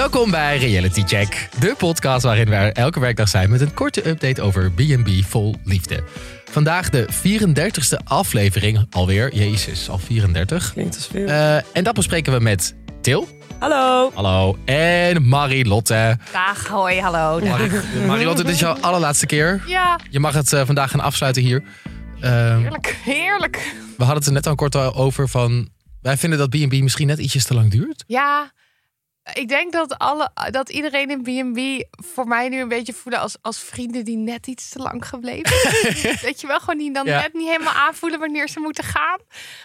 Welkom bij Reality Check, de podcast waarin we er elke werkdag zijn met een korte update over B&B vol liefde. Vandaag de 34ste aflevering alweer. Jezus, al 34. Klinkt als veel. Eh, en dat bespreken we met Til. Hallo. Hallo. En Marilotte. Dag, hoi, hallo. Mari- Marilotte, dit is jouw allerlaatste keer. Ja, Je mag het eh, vandaag gaan afsluiten hier. Eh, heerlijk, heerlijk. we hadden het er net al kort over van... Wij vinden dat B&B misschien net ietsjes te lang duurt. Ja, ik denk dat, alle, dat iedereen in B&B voor mij nu een beetje voelen als, als vrienden die net iets te lang gebleven zijn. Weet je wel, gewoon die dan Ja. net niet helemaal aanvoelen wanneer ze moeten gaan.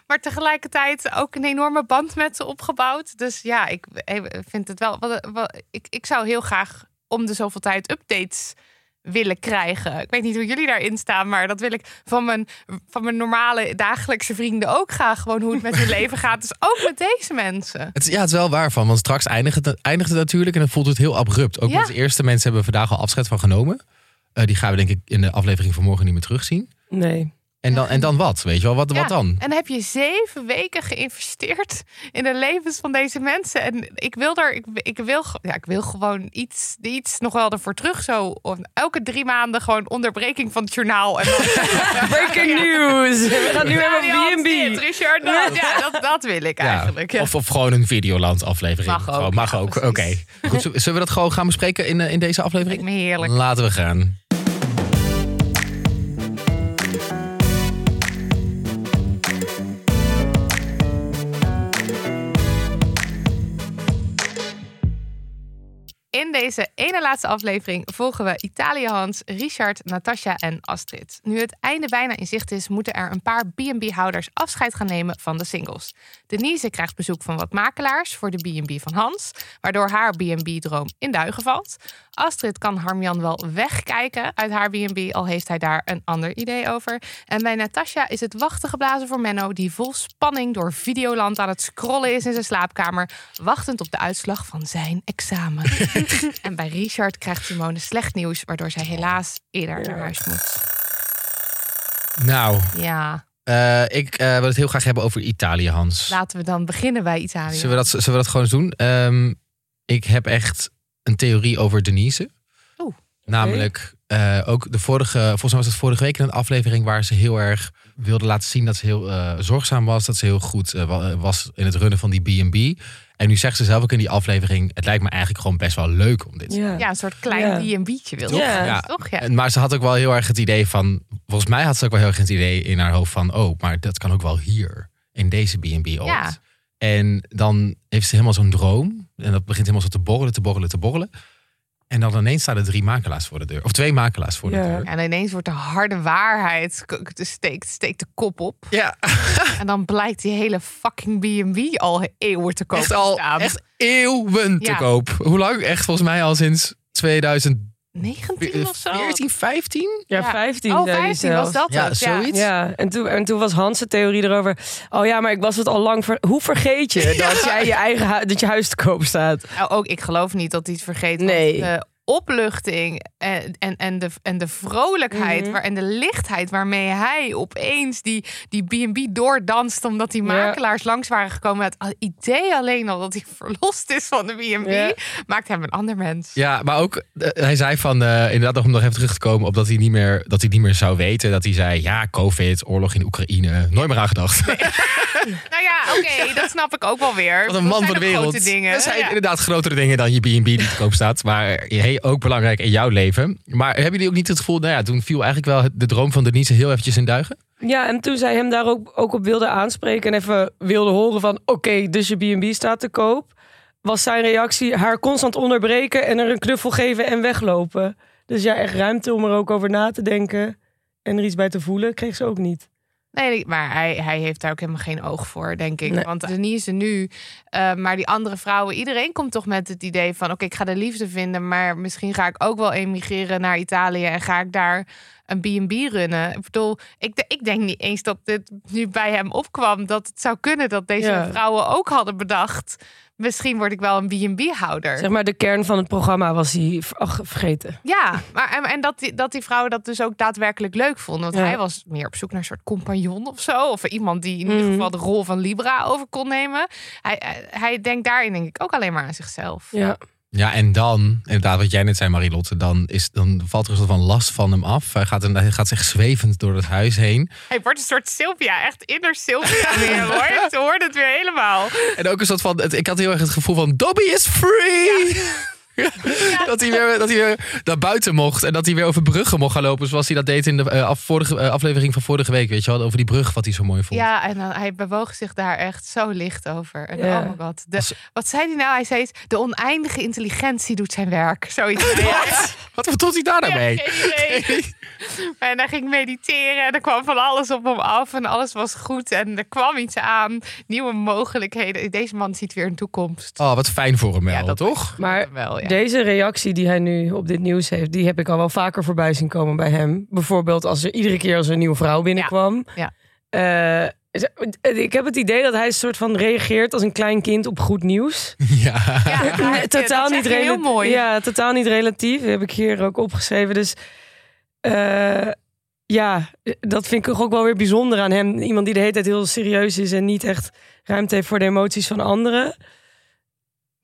Maar tegelijkertijd ook een enorme band met ze opgebouwd. Dus ja, ik vind het wel... wel- ik, ik zou heel graag om de zoveel tijd updates willen krijgen. Ik weet niet hoe jullie daarin staan, maar dat wil ik van mijn, van mijn normale dagelijkse vrienden ook graag. Gewoon hoe het met hun leven gaat. Dus ook met deze mensen. Het, ja, het is wel waar van, want straks eindigt het, eindigt het natuurlijk en dan voelt het heel abrupt. Ook Ja. met de eerste mensen hebben we vandaag al afscheid van genomen. Eh, die gaan we denk ik in de aflevering van morgen niet meer terugzien. Nee. En dan, en dan wat, weet je wel? Wat, Ja, wat dan? En dan heb je zeven weken geïnvesteerd in de levens van deze mensen. En ik wil er, ik, ik wil, ja, ik wil gewoon iets, iets nog wel ervoor terug. Zo of elke drie maanden gewoon onderbreking van het journaal. En dan, Breaking news. We gaan nu hebben B&B. Richard. Nou, ja, dat, dat wil ik eigenlijk. Ja. Of, of gewoon een Videoland aflevering. Mag ook, Gewoon, mag ja, ook. Oké. Goed, zullen zullen we dat gewoon gaan bespreken in, eh, in deze aflevering? heerlijk. Laten we gaan. In deze ene laatste aflevering volgen we Italië Hans, Richard, Natasja en Astrid. Nu het einde bijna in zicht is, moeten er een paar B&B-houders afscheid gaan nemen van de singles. Denise krijgt bezoek van wat makelaars voor de B&B van Hans, waardoor haar B&B-droom in duigen valt. Astrid kan Harmjan wel wegkijken uit haar B&B, al heeft hij daar een ander idee over. En bij Natasja is het wachten geblazen voor Menno, die vol spanning door Videoland aan het scrollen is in zijn slaapkamer, wachtend op de uitslag van zijn examen. en bij Richard krijgt Simone slecht nieuws, waardoor zij helaas eerder naar huis moet. Nou, Ja, eh, ik eh, wil het heel graag hebben over Italië, Hans. laten we dan beginnen bij Italië. Zullen we dat, zullen we dat gewoon eens doen? Ehm, ik heb echt een theorie over Denise. Oeh. Namelijk, eh, ook de vorige, volgens mij was het vorige week in een aflevering waar ze heel erg wilde laten zien dat ze heel eh, zorgzaam was. Dat ze heel goed eh, wa- was in het runnen van die B&B. En nu zegt ze zelf ook in die aflevering, het lijkt me eigenlijk gewoon best wel leuk om dit te Ja. Ja, een soort klein Ja. B&B'tje wil Toch? je. Ja. Toch? Ja. Maar ze had ook wel heel erg het idee van. Volgens mij had ze ook wel heel erg het idee in haar hoofd van. Oh, maar dat kan ook wel hier. In deze B&B ooit. Ja. En dan heeft ze helemaal zo'n droom. En dat begint helemaal zo te borrelen, te borrelen, te borrelen. En dan ineens staan er drie makelaars voor de deur. Of twee makelaars voor Ja. de deur. En ineens wordt de harde waarheid, steekt, steekt de kop op. Ja, En dan blijkt die hele fucking B&B al eeuwen te koop echt te al staan. echt eeuwen te koop. Hoe lang? Echt volgens mij al sinds 2014, 19 of zo? 15? Ja, Ja. 15 Oh, zei hij 15 was zelfs. dat Ja, het. zoiets. Ja, en toen, en toen was Hans' theorie erover. Oh ja, maar ik was het al lang. Ver... Hoe vergeet je dat jij je eigen hu- dat je huis te koop staat? Nou, ook ik geloof niet dat hij het vergeet. want Nee. Opluchting en, en, en, de, en de vrolijkheid waar, en de lichtheid waarmee hij opeens die, die B&B doordanst... omdat die makelaars langs waren gekomen. Het idee alleen al dat hij verlost is van de B&B... Maakt hem een ander mens. Ja, maar ook, eh, hij zei van, eh, inderdaad nog om nog even terug te komen op dat hij, niet meer, dat hij niet meer zou weten. Dat hij zei, ja, COVID, oorlog in Oekraïne, nooit meer aan gedacht. Nou ja, oké, dat snap ik ook wel weer. Wat een Dat man zijn van de wereld. grote dingen. Dat zijn Ja. inderdaad grotere dingen dan je B&B die te koop staat. Maar hey, ook belangrijk in jouw leven. Maar hebben jullie ook niet het gevoel, nou ja, toen viel eigenlijk wel de droom van Denise heel eventjes in duigen? Ja, en toen zij hem daar ook, ook op wilde aanspreken en even wilde horen van... oké, dus je B&B staat te koop. Was zijn reactie haar constant onderbreken en er een knuffel geven en weglopen. Dus ja, echt ruimte om er ook over na te denken en er iets bij te voelen, kreeg ze ook niet. Nee, maar hij, hij heeft daar ook helemaal geen oog voor, denk ik. Nee. Want Denise nu, eh, maar die andere vrouwen, iedereen komt toch met het idee van: oké, ik ga de liefde vinden, maar misschien ga ik ook wel emigreren naar Italië en ga ik daar een B&B runnen. Ik bedoel, ik, ik denk niet eens dat dit nu bij hem opkwam dat het zou kunnen dat deze Ja. vrouwen ook hadden bedacht. Misschien word ik wel een B&B-houder. Zeg maar, de kern van het programma was hij ach, vergeten. Ja, maar en, en dat, die, dat die vrouwen dat dus ook daadwerkelijk leuk vonden. Want Ja. hij was meer op zoek naar een soort compagnon of zo. Of iemand die in ieder Mhm. geval de rol van Libra over kon nemen. Hij, hij, hij denkt daarin denk ik ook alleen maar aan zichzelf. Ja. Ja, en dan, inderdaad, wat jij net zei, Marilotte, dan, is, dan valt er een soort van last van hem af. Hij gaat, hij gaat zich zwevend door het huis heen. Hij wordt een soort Sylvia, echt inner Sylvia weer, hoor. Je hoort het weer helemaal. En ook een soort van, ik had heel erg het gevoel van, Dobby is free! Dat, hij weer, dat hij weer naar buiten mocht en dat hij weer over bruggen mocht gaan lopen. Zoals hij dat deed in de eh, af, vorige, eh, aflevering van vorige week. Weet je wel, over die brug wat hij zo mooi vond. Ja, en dan, hij bewoog zich daar echt zo licht over. En Ja. oh my god. De, Als- wat zei hij nou? Hij zei, de oneindige intelligentie doet zijn werk. Zoiets. hij. Wat bedoelt hij daar nou Ja, mee? geen idee. En hij ging mediteren en er kwam van alles op hem af en alles was goed en er kwam iets aan. Nieuwe mogelijkheden. Deze man ziet weer een toekomst. Oh, wat fijn voor hem wel, Ja, dat- toch? Maar wel, ja. Deze reactie die hij nu op dit nieuws heeft, die heb ik al wel vaker voorbij zien komen bij hem. Bijvoorbeeld als er iedere keer als er een nieuwe vrouw binnenkwam. Ja. Eh, ik heb het idee dat hij een soort van reageert als een klein kind op goed nieuws. Ja. Ja, totaal dat niet heel mooi. Ja, totaal niet relatief. Dat heb ik hier ook opgeschreven. Dus eh, ja, dat vind ik toch ook wel weer bijzonder aan hem. Iemand die de hele tijd heel serieus is en niet echt ruimte heeft voor de emoties van anderen.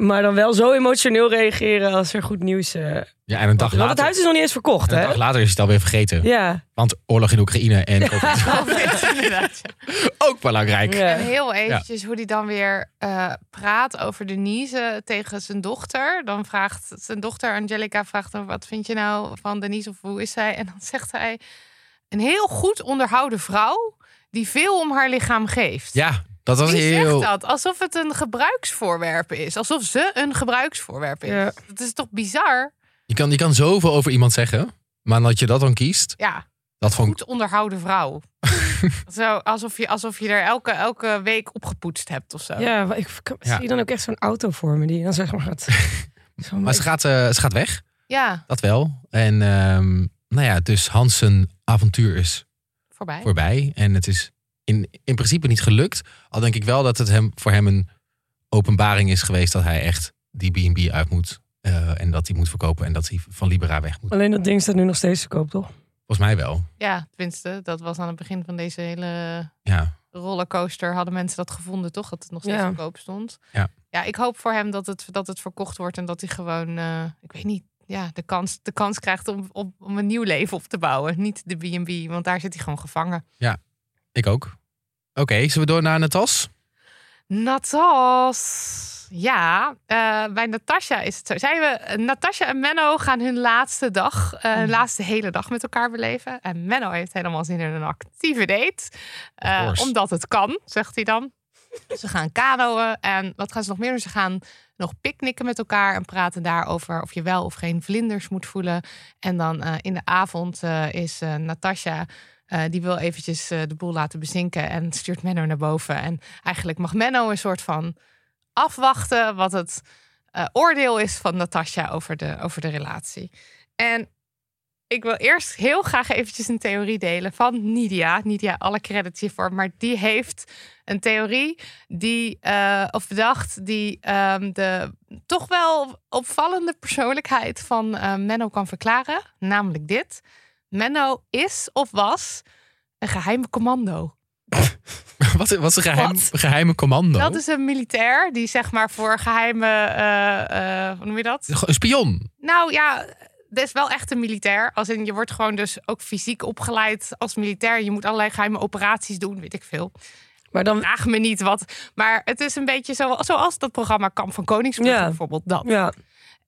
Maar dan wel zo emotioneel reageren als er goed nieuws. eh ja, en een dag Want het later, huis is nog niet eens verkocht, een hè? dag later is het alweer vergeten. Ja. Want oorlog in Oekraïne en ook belangrijk. ja. En heel eventjes hoe hij dan weer eh, praat over Denise tegen zijn dochter. Dan vraagt zijn dochter Angelica, vraagt hem, wat vind je nou van Denise of hoe is zij? En dan zegt hij, een heel goed onderhouden vrouw die veel om haar lichaam geeft. Ja, dat was Wie heel... zegt dat? Alsof het een gebruiksvoorwerp is. Alsof ze een gebruiksvoorwerp is. Ja. Dat is toch bizar? Je kan, je kan zoveel over iemand zeggen, maar dat je dat dan kiest, Ja, dat goed onderhouden vrouw. zo, alsof, je, alsof je er elke, elke week opgepoetst hebt of zo. Ja, ik kan- Ja. zie je dan ook echt zo'n auto voor me die dan zeg maar gaat. Maar ze gaat, eh, ze gaat weg, Ja, dat wel. En ehm, nou ja, dus Hansen avontuur is voorbij. voorbij. En het is in, in principe niet gelukt. Al denk ik wel dat het hem, voor hem een openbaring is geweest dat hij echt die B&B uit moet. eh, en dat hij moet verkopen en dat hij van Libera weg moet. Alleen dat ding staat nu nog steeds te koop, toch? Volgens mij wel. Ja, tenminste, dat was aan het begin van deze hele Ja, rollercoaster. Hadden mensen dat gevonden, toch? Dat het nog steeds Ja. te koop stond. Ja. ja, ik hoop voor hem dat het, dat het verkocht wordt en dat hij gewoon, eh, ik weet niet, ja, de, kans, de kans krijgt om, om, om een nieuw leven op te bouwen. Niet de B&B, want daar zit hij gewoon gevangen. ik ook. Oké, zullen we door naar Natas? Natas. Ja, eh, bij Natasja is het zo. Zijn we, Natasja en Menno gaan hun laatste dag, eh, hun laatste hele dag met elkaar beleven. En Menno heeft helemaal zin in een actieve date. Eh, omdat het kan, zegt hij dan. Ze gaan kanoën en wat gaan ze nog meer doen? Ze gaan nog picknicken met elkaar en praten daarover of je wel of geen vlinders moet voelen. En dan eh, in de avond eh, is eh Natasja, eh, die wil eventjes eh, de boel laten bezinken en stuurt Menno naar boven. En eigenlijk mag Menno een soort van afwachten wat het eh, oordeel is van Natasja over de, over de relatie. En ik wil eerst heel graag eventjes een theorie delen van Nidia. Nidia, alle credits hiervoor. Maar die heeft een theorie die, of bedacht, die ehm, de toch wel opvallende persoonlijkheid van Menno kan verklaren. Namelijk dit. Menno is of was een geheime commando. wat, wat is een geheim, Wat? geheime commando? Dat is een militair die zeg maar voor geheime, eh, eh, hoe noem je dat? Een spion. Nou ja, dat is wel echt een militair. Als in, je wordt gewoon dus ook fysiek opgeleid als militair. Je moet allerlei geheime operaties doen, weet ik veel. Maar dan, Vraag me niet wat. Maar het is een beetje zo, zoals dat programma Kamp van Koningsbrug Ja. bijvoorbeeld. Dat. ja,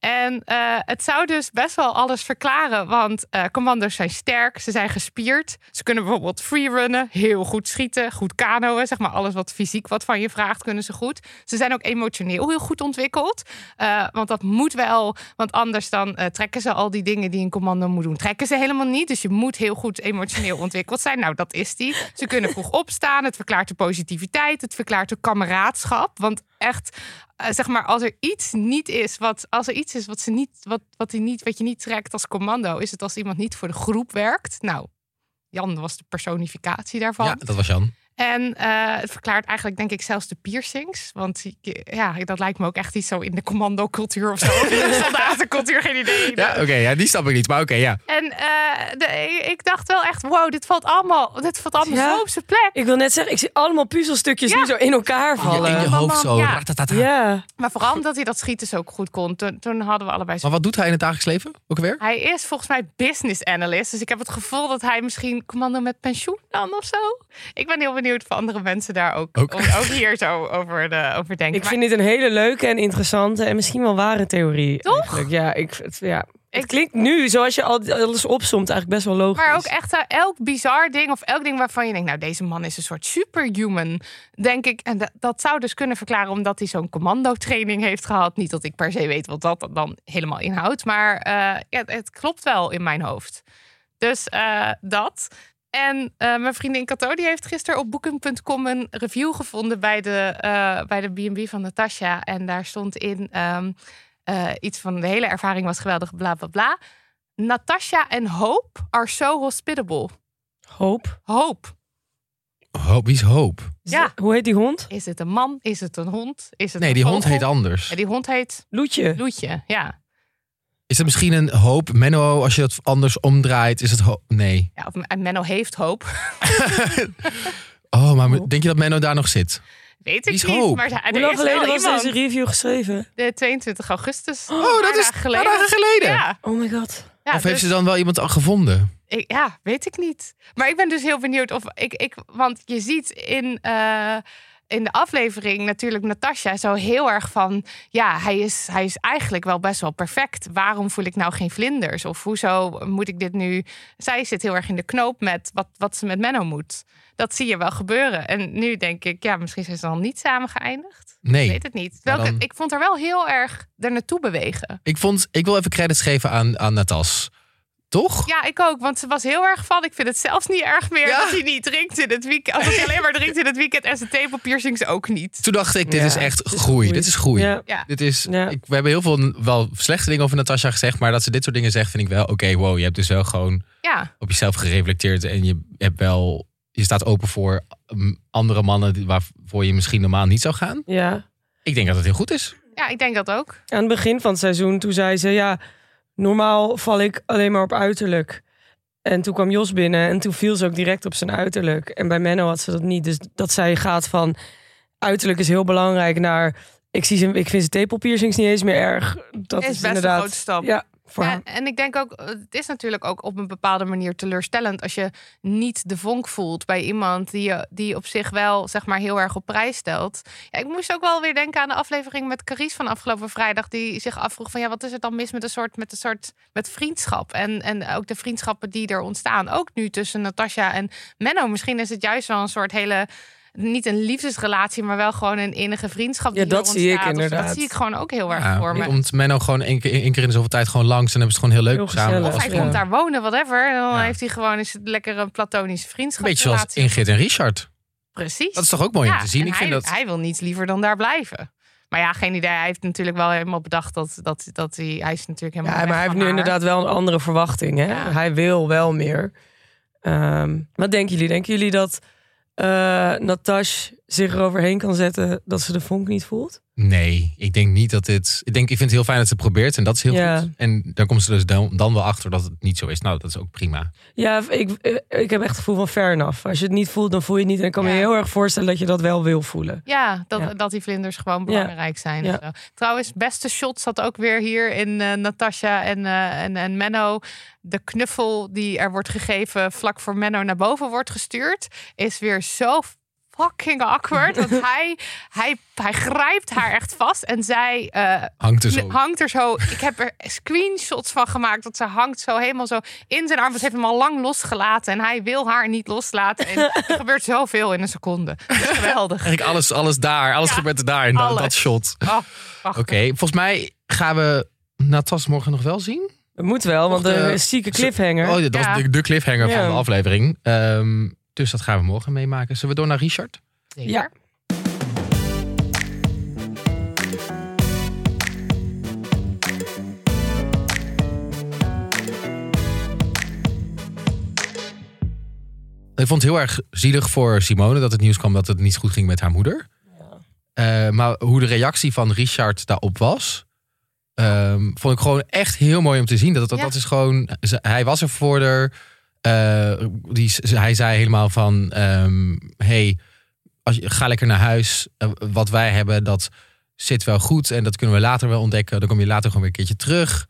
En eh, het zou dus best wel alles verklaren. Want eh, commando's zijn sterk, ze zijn gespierd. Ze kunnen bijvoorbeeld freerunnen, heel goed schieten, goed kanoën. Zeg maar alles wat fysiek wat van je vraagt, kunnen ze goed. Ze zijn ook emotioneel heel goed ontwikkeld. Eh, want dat moet wel, want anders dan trekken ze al die dingen die een commando moet doen. Trekken ze helemaal niet. Dus je moet heel goed emotioneel ontwikkeld zijn. Nou, dat is die. Ze kunnen vroeg opstaan. Het verklaart de positiviteit. Het verklaart de kameraadschap. Want echt, eh, zeg maar, als er iets niet is, wat, als er iets is wat, ze niet, wat, wat, die niet, wat je niet trekt als commando, is het als iemand niet voor de groep werkt. Nou, Jan was de personificatie daarvan. Ja, dat was Jan. En eh, het verklaart eigenlijk, denk ik, zelfs de piercings. Want ja, dat lijkt me ook echt iets zo in de commando-cultuur of zo. Of in de soldatencultuur, geen idee. Ja, oké, ja, die snap ik niet, maar oké, ja. En eh, de, ik dacht wel echt, wow, dit valt allemaal, dit valt allemaal Ja. zo op zijn plek. Ik wil net zeggen, ik zie allemaal puzzelstukjes Ja. nu zo in elkaar vallen. in je hoofd zo. ja. Ja. Maar vooral omdat hij dat schieten zo goed kon. Toen, toen hadden we allebei zo. Maar wat doet hij in het dagelijks leven? Ook weer? Hij is volgens mij business analyst. Dus ik heb het gevoel dat hij misschien commando met pensioen dan of zo. Ik ben heel benieuwd of andere mensen daar ook, Ook. Ook, ook hier zo over, de, over denken. Ik Maar vind dit een hele leuke en interessante en misschien wel ware theorie. Toch? eigenlijk. Ja, ik, het, ja. Ik- het klinkt nu, zoals je al alles opsomt, eigenlijk best wel logisch. Maar ook echt eh, elk bizar ding of elk ding waarvan je denkt, nou deze man is een soort superhuman, denk ik. En dat, dat zou dus kunnen verklaren omdat hij zo'n commandotraining heeft gehad. Niet dat ik per se weet wat dat dan helemaal inhoudt, maar eh, ja, het klopt wel in mijn hoofd. Dus eh, dat. En eh, mijn vriendin Cato die heeft gisteren op booking.com een review gevonden bij de eh, bij de B&B van Natasha. En daar stond in ehm, eh, iets van de hele ervaring was geweldig, bla bla bla. Natasha en Hope are so hospitable. Hoop. Hope. Hoop, wie is Hoop? Ja. Hoe heet die hond? Is het een man? Is het een hond? Is het Nee, een die hond heet anders. Ja, die hond heet Loetje. Loetje. Ja. Is het misschien een Hoop? Menno, als je dat anders omdraait, is het Hoop? Nee. ja of en Menno heeft hoop. Oh, maar denk je dat Menno daar nog zit? Weet ik niet. Hope? Maar Hoe lang geleden wel was iemand. deze review geschreven? De 22 augustus. Oh, dat is paar dagen geleden. Ja. Oh my god. ja of heeft dus- ze dan wel iemand al gevonden? Ik, ja, weet ik niet. Maar ik ben dus heel benieuwd of ik. ik want je ziet in, eh, in de aflevering natuurlijk Natasha zo heel erg van. Ja, hij is, hij is eigenlijk wel best wel perfect. Waarom voel ik nou geen vlinders? Of hoezo moet ik dit nu. Zij zit heel erg in de knoop met wat, wat ze met Menno moet. Dat zie je wel gebeuren. En nu denk ik, ja, misschien zijn ze dan niet samen geëindigd. Nee. Ik weet het niet. Welke, dan- Ik vond haar wel heel erg er naartoe bewegen. Ik, vond, ik wil even credits geven aan, aan Natas. Toch? Ja, ik ook. Want ze was heel erg van. Ik vind het zelfs niet erg meer Ja. dat hij niet drinkt in het weekend. Als hij alleen maar drinkt in het weekend en zijn tepelpiercings ook niet. Toen dacht ik, dit Ja, is echt is groei. groei. Dit is groei. Ja. Ja. Dit is, Ja. ik, we hebben heel veel wel slechte dingen over Natasha gezegd. Maar dat ze dit soort dingen zegt, vind ik wel oké. wow, je hebt dus wel gewoon Ja, op jezelf gereflecteerd. En je hebt wel, je staat open voor mm, andere mannen die- waarvoor je misschien normaal niet zou gaan. Ja. Ik denk dat het heel goed is. ja, ik denk dat ook. Aan het begin van het seizoen, toen zei ze... Ja, normaal val ik alleen maar op uiterlijk. En toen kwam Jos binnen en toen viel ze ook direct op zijn uiterlijk. En bij Menno had ze dat niet. Dus dat zij gaat van... Uiterlijk is heel belangrijk naar... Ik, zie zijn, ik vind zijn tepelpiercings niet eens meer erg. Dat Is is, best een inderdaad... grote stap. Ja, voor. Ja, en ik denk ook, het is natuurlijk ook op een bepaalde manier teleurstellend als je niet de vonk voelt bij iemand die je die op zich wel zeg maar heel erg op prijs stelt. Ja, ik moest ook wel weer denken aan de aflevering met Carice van afgelopen vrijdag, die zich afvroeg van ja, wat is er dan mis met een soort met een soort met vriendschap en en ook de vriendschappen die er ontstaan, ook nu tussen Natasha en Menno. Misschien is het juist wel een soort hele niet een liefdesrelatie, maar wel gewoon een innige vriendschap. Ja, die dat er zie ik zo. inderdaad. Dat zie ik gewoon ook heel erg Ja, voor me. Komt Menno gewoon één keer, één keer in de zoveel tijd gewoon langs. En hebben ze het gewoon heel leuk Heel samen. Of Als hij Ja. komt daar wonen, whatever. En dan Ja. heeft hij gewoon is het lekker een platonische vriendschap. Een beetje zoals Ingrid en Richard. Precies. Dat is toch ook mooi om te zien. en Ik vind hij, dat... hij wil niets liever dan daar blijven. Maar ja, geen idee. Hij heeft natuurlijk wel helemaal bedacht dat, dat, dat hij... Hij is natuurlijk helemaal Ja, weg maar hij heeft nu haar. inderdaad wel een andere verwachting. Hè? Ja. Hij wil wel meer. Ehm, wat denken jullie? Denken jullie dat eh Natasha zich eroverheen kan zetten dat ze de vonk niet voelt? Nee, ik denk niet dat dit... Ik, denk, ik vind het heel fijn dat ze het probeert. En dat is heel Ja. goed. En dan komt ze dus dan, dan wel achter dat het niet zo is. Nou, dat is ook prima. Ja, ik, ik heb echt het gevoel van fair enough. Als je het niet voelt, dan voel je het niet. En ik kan me Ja. heel erg voorstellen dat je dat wel wil voelen. Ja, dat, Ja. dat die vlinders gewoon belangrijk zijn. Ja. en zo. Trouwens, beste shot zat ook weer hier in eh Natasha en, eh, en, en Menno. De knuffel die er wordt gegeven vlak voor Menno naar boven wordt gestuurd, is weer zo fucking awkward. Want hij, hij, hij grijpt haar echt vast en zij eh, Hangt er zo. hangt er zo. Ik heb er screenshots van gemaakt dat ze hangt zo helemaal zo in zijn arm. Want ze heeft hem al lang losgelaten en hij wil haar niet loslaten. En er gebeurt zoveel in een seconde. Dat is geweldig. Eigenlijk alles, alles daar. Alles Ja, gebeurt er daar in dat, alles. dat shot. Oh, Oké, volgens mij gaan we Natas morgen nog wel zien. Het moet wel, want eh, is zieke cliffhanger. Oh, dat Ja. was de, de cliffhanger Ja. van de aflevering. Ehm, dus dat gaan we morgen meemaken. Zullen we door naar Richard? Ja. Ik vond het heel erg zielig voor Simone dat het nieuws kwam dat het niet goed ging met haar moeder. Eh, maar hoe de reactie van Richard daarop was, ehm, vond ik gewoon echt heel mooi om te zien. Dat, dat, Ja. dat is gewoon, hij was er voor haar. Eh, die, hij zei helemaal van, ehm, hey, als ga lekker naar huis. Eh, wat wij hebben, dat zit wel goed en dat kunnen we later wel ontdekken. Dan kom je later gewoon weer een keertje terug.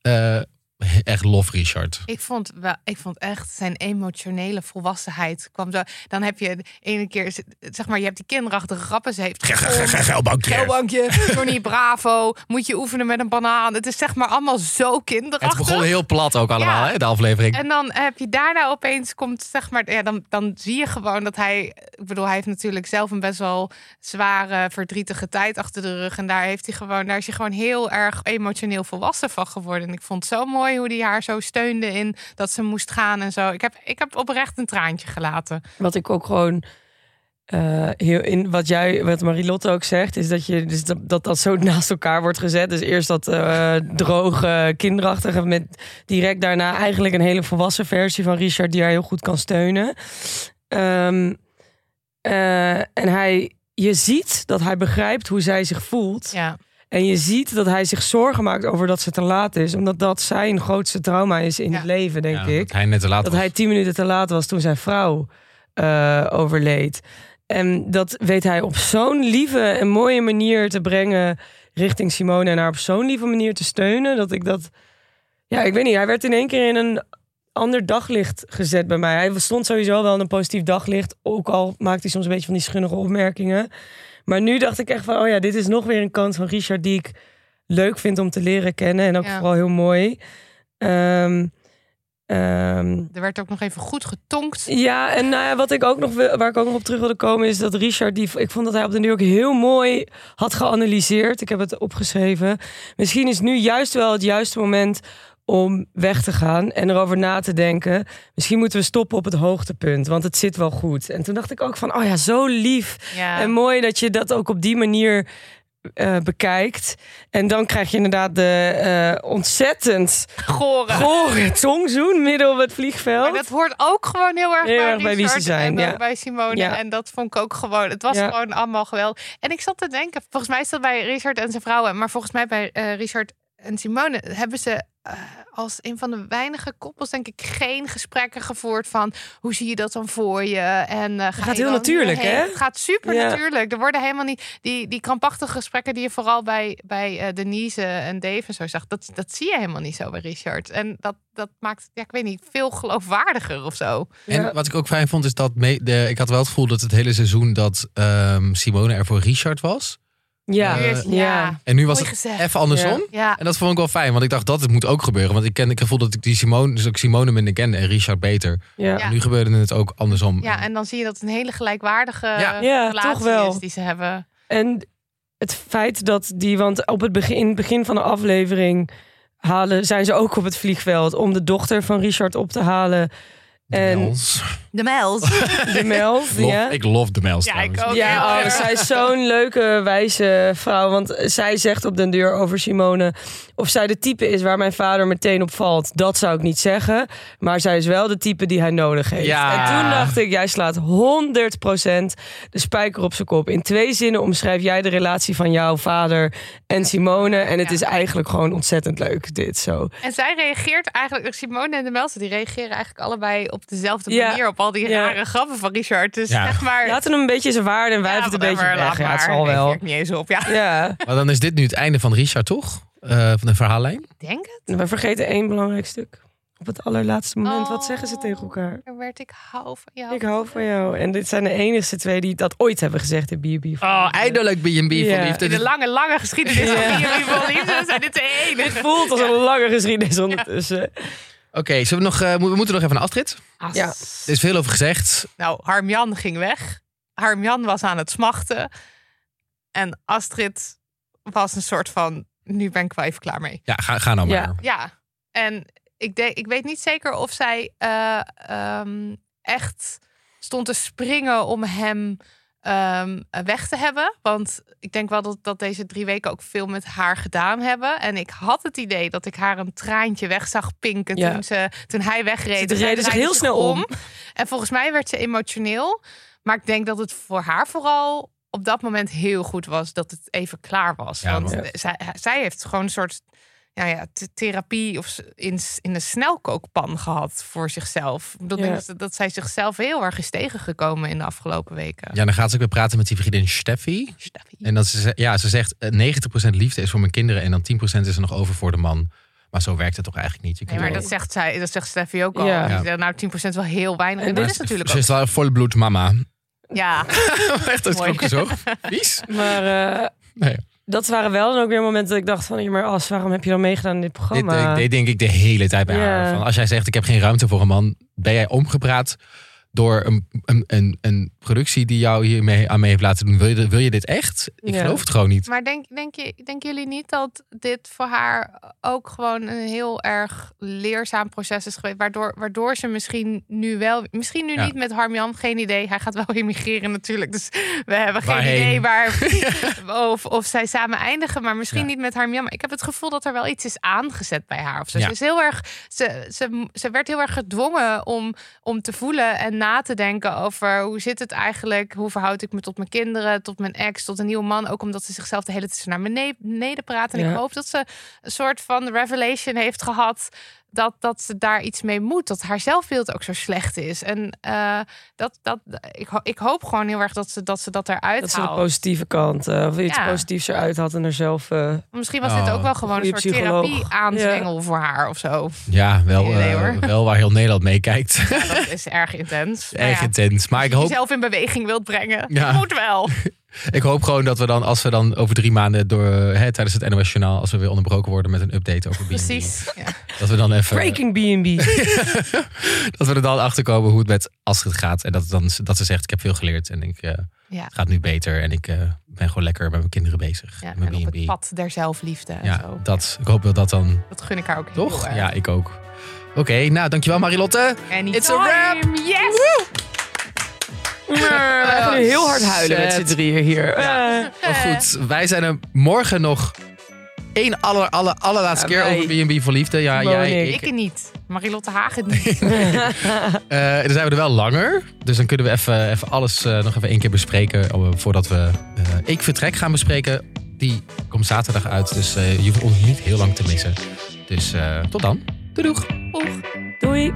Eh, echt lof Richard. Ik vond, wel, ik vond echt zijn emotionele volwassenheid kwam zo. Dan heb je de ene keer, zeg maar, je hebt die kinderachtige grappen. Ze heeft Geilbankje. Geelbankje, Johnny Bravo. Moet je oefenen met een banaan. Het is zeg maar allemaal zo Het kinderachtig. begon heel plat ook allemaal, Ja. hè, de aflevering. En dan heb je daarna opeens komt, zeg maar, ja, dan, dan zie je gewoon dat hij, ik bedoel, hij heeft natuurlijk zelf een best wel zware, verdrietige tijd achter de rug. En daar heeft hij gewoon, daar is hij gewoon heel erg emotioneel volwassen van geworden. En ik vond het zo mooi hoe hij haar zo steunde in dat ze moest gaan en zo. Ik heb, ik heb oprecht een traantje gelaten. Wat ik ook gewoon eh, heel in wat jij, wat Marilotte ook zegt, is dat je dus dat, dat dat zo naast elkaar wordt gezet. Dus eerst dat eh, droge, kinderachtige, met direct daarna eigenlijk een hele volwassen versie van Richard die haar heel goed kan steunen. Ehm, eh, en hij, je ziet dat hij begrijpt hoe zij zich voelt. Ja, En je ziet dat hij zich zorgen maakt over dat ze te laat is, omdat dat zijn grootste trauma is in Ja. het leven, denk Ja, ik dat hij net te laat dat was. hij tien minuten te laat was toen zijn vrouw eh, overleed. En dat weet hij op zo'n lieve en mooie manier te brengen richting Simone en haar op zo'n lieve manier te steunen. Dat ik dat. Ja, ik weet niet. Hij werd in één keer in een ander daglicht gezet bij mij. Hij stond sowieso wel in een positief daglicht. Ook al maakte hij soms een beetje van die schunnige opmerkingen. Maar nu dacht ik echt van, oh ja, dit is nog weer een kant van Richard die ik leuk vind om te leren kennen. En ook Ja. vooral heel mooi. Ehm, ehm, er werd ook nog even goed getonkt. ja, en nou ja, wat ik ook nog wil, waar ik ook nog op terug wilde komen, is dat Richard, die, ik vond dat hij op de nu ook heel mooi had geanalyseerd. Ik heb het opgeschreven. Misschien is nu juist wel het juiste moment om weg te gaan en erover na te denken. Misschien moeten we stoppen op het hoogtepunt, want het zit wel goed. En toen dacht ik ook van, oh ja, zo lief Ja. en mooi dat je dat ook op die manier eh, bekijkt. En dan krijg je inderdaad de eh, ontzettend Goren. gore tongzoen midden op het vliegveld. Maar dat hoort ook gewoon heel erg Heel bij, erg bij wie ze zijn, en ja. bij Simone. Ja. En dat vond ik ook gewoon. Het was Ja. gewoon allemaal geweldig. En ik zat te denken, volgens mij is dat bij Richard en zijn vrouwen, maar volgens mij bij eh, Richard en Simone hebben ze eh, als een van de weinige koppels denk ik geen gesprekken gevoerd van hoe zie je dat dan voor je en eh, ga gaat je heel natuurlijk, hè? Het gaat super Ja. natuurlijk. Er worden helemaal niet die die krampachtige gesprekken die je vooral bij bij eh, Denise en Dave en zo zag. Dat dat zie je helemaal niet zo bij Richard. En dat dat maakt ja ik weet niet veel geloofwaardiger of zo. En Ja. wat ik ook fijn vond is dat me, de, ik had wel het gevoel dat het hele seizoen dat ehm, Simone er voor Richard was. Ja, is- ja. En nu was Mooi het gezegd. even andersom. Ja, En dat vond ik wel fijn, want ik dacht dat het moet ook gebeuren. Want ik ken ik gevoel dat ik die Simone, dus ook Simone minder kende en Richard beter. ja. Ja. Nu gebeurde het ook andersom. ja, en dan zie je dat het een hele gelijkwaardige Ja. Ja, relatie toch wel. is die ze hebben. En het feit dat die, want op het begin, in het begin van de aflevering halen, zijn ze ook op het vliegveld om de dochter van Richard op te halen. En Mels. De Mels. de Mel. Lof- ja. Ik love de Mels Ja, ik ook. Ja, oh, zij is zo'n leuke, wijze vrouw. Want zij zegt op den deur over Simone... of zij de type is waar mijn vader meteen op valt... dat zou ik niet zeggen. Maar zij is wel de type die hij nodig heeft. Ja. En toen dacht ik, jij slaat 100% de spijker op zijn kop. In twee zinnen omschrijf jij de relatie van jouw vader en Simone. En het Ja. is eigenlijk gewoon ontzettend leuk, dit zo. En zij reageert eigenlijk, Simone en de Mels, die reageren eigenlijk allebei op dezelfde Ja. manier op al die Ja. rare grappen van Richard. Dus Ja. zeg maar. Laten hem een beetje zijn waarde en wij ja, het een beetje weg. laat Ja, het maar. zal wel. Ik niet eens op. Ja, Ja, Maar dan is dit nu het einde van Richard, toch? Eh, van de verhaallijn. ik denk het. we vergeten één belangrijk stuk. Op het allerlaatste moment, wat zeggen ze Oh. tegen elkaar? Dan werd ik hou van jou. Ik hou van jou. En dit zijn de enige twee die dat ooit hebben gezegd in B&B. Oh, eindelijk B&B Ja. voor liefde. In de lange, lange geschiedenis Ja. van jullie van liefde zijn dit de enige. Het voelt als een lange geschiedenis ondertussen. Oké, zullen we nog, eh, mo- we moeten nog even een afrit. Ja. Er is veel over gezegd. Nou, Harmjan ging weg. Harmjan was aan het smachten. En Astrid was een soort van, nu ben ik wel even klaar mee. Ja, ga, ga nou maar. Ja. Ja, en ik, denk, ik weet niet zeker of zij eh, ehm, echt stond te springen om hem ehm, weg te hebben. Want ik denk wel dat, dat deze drie weken ook veel met haar gedaan hebben. En ik had het idee dat ik haar een traantje weg zag pinken Ja. toen, ze, toen hij wegreed. Ze reden zich heel snel om. En volgens mij werd ze emotioneel. Maar ik denk dat het voor haar vooral op dat moment heel goed was dat het even klaar was. Ja, Want zij, zij heeft gewoon een soort ja, ja, th- therapie of in, in de snelkookpan gehad voor zichzelf. Ik bedoel, Ja. denk dat, dat zij zichzelf heel erg is tegengekomen in de afgelopen weken. Ja, dan gaat ze ook weer praten met die vriendin Steffi. Steffi. En dat ze, ja, ze zegt eh, 90% liefde is voor mijn kinderen en dan 10% is er nog over voor de man. Maar zo werkt het toch eigenlijk niet. Je Nee, maar dat zegt zij, dat zegt Steffi ook al. Ja. Nou, 10% wel heel weinig. En dat dit- is natuurlijk Ze ook. is wel een volbloed mama. Ja, Echt, dat Mooi. klonk zo vies. Maar eh, Nee. Dat waren wel dan ook weer momenten dat ik dacht van... Ja, maar As, waarom heb je dan meegedaan in dit Dit, programma? ik deed denk ik de hele tijd bij Ja. haar. Van als jij zegt ik heb geen ruimte voor een man, ben jij omgepraat door een, een, een, een productie die jou hiermee aan mee heeft laten doen. Wil je, dit- wil je dit echt? Ik Ja. geloof het gewoon niet. Maar denk, denk je, denken jullie niet dat dit voor haar ook gewoon een heel erg leerzaam proces is geweest? Waardoor, waardoor ze misschien nu wel, misschien nu Ja. niet met Harmjan, geen idee. Hij gaat wel emigreren natuurlijk. Dus we hebben geen Waarheen? idee waar, of, of zij samen eindigen. Maar misschien Ja. niet met Harmjan. Maar ik heb het gevoel dat er wel iets is aangezet bij haar. Of zo. Ze, is heel erg, ze, ze, ze werd heel erg gedwongen om, om te voelen en na te denken over hoe zit het eigenlijk? Hoe verhoud ik me tot mijn kinderen, tot mijn ex, tot een nieuwe man? Ook omdat ze zichzelf de hele tijd naar beneden, praat. En Ja. ik hoop dat ze een soort van revelation heeft gehad. Dat, dat ze daar iets mee moet. Dat haar zelfbeeld ook zo slecht is. En eh, dat, dat, ik, ho- ik hoop gewoon heel erg dat ze dat, ze dat eruit dat ze de positieve kant, eh, of iets Ja. positiefs eruit had en er zelf... eh, Misschien was dit Oh. ook wel gewoon een soort psycholoog. therapie-aanzwengel voor haar of zo. Ja, wel, wel waar heel Nederland meekijkt. Ja, dat is erg intens. Erg ja, intens. Maar ik Als je hoop, jezelf in beweging wilt brengen. Ja. Moet wel. ik hoop gewoon dat we dan, als we dan over drie maanden door, hè, tijdens het NOS Journaal, als we weer onderbroken worden met een update over B&B, Precies. Ja. dat we dan even, Breaking B&B. dat we er dan achter komen hoe het met Astrid gaat. En dat, dan, dat ze zegt, ik heb veel geleerd en ik, Ja. het gaat nu beter. En ik eh, ben gewoon lekker met mijn kinderen bezig. Ja, met en op het pad der zelfliefde en Ja, zo. dat, ik hoop dat dat dan, Dat gun ik haar ook heel toch? Ja, ik ook. Oké, nou dankjewel Marilotte. Anytime. It's a wrap. Yes! We gaan nu heel hard huilen met z'n drieën hier. Eh, Maar goed, wij zijn er morgen nog één aller, aller, allerlaatste Ja, keer over B&B voor Liefde. Ja, jij, ik. Ik niet. Marilotte Hagen niet. Eh, dan zijn we er wel langer. Dus dan kunnen we even, even alles eh, nog even één keer bespreken. voordat we eh, Ik Vertrek gaan bespreken. Die komt zaterdag uit. Dus eh, je hoeft ons niet heel lang te missen. Dus eh, tot dan. Doei doeg. Oeg. Doei.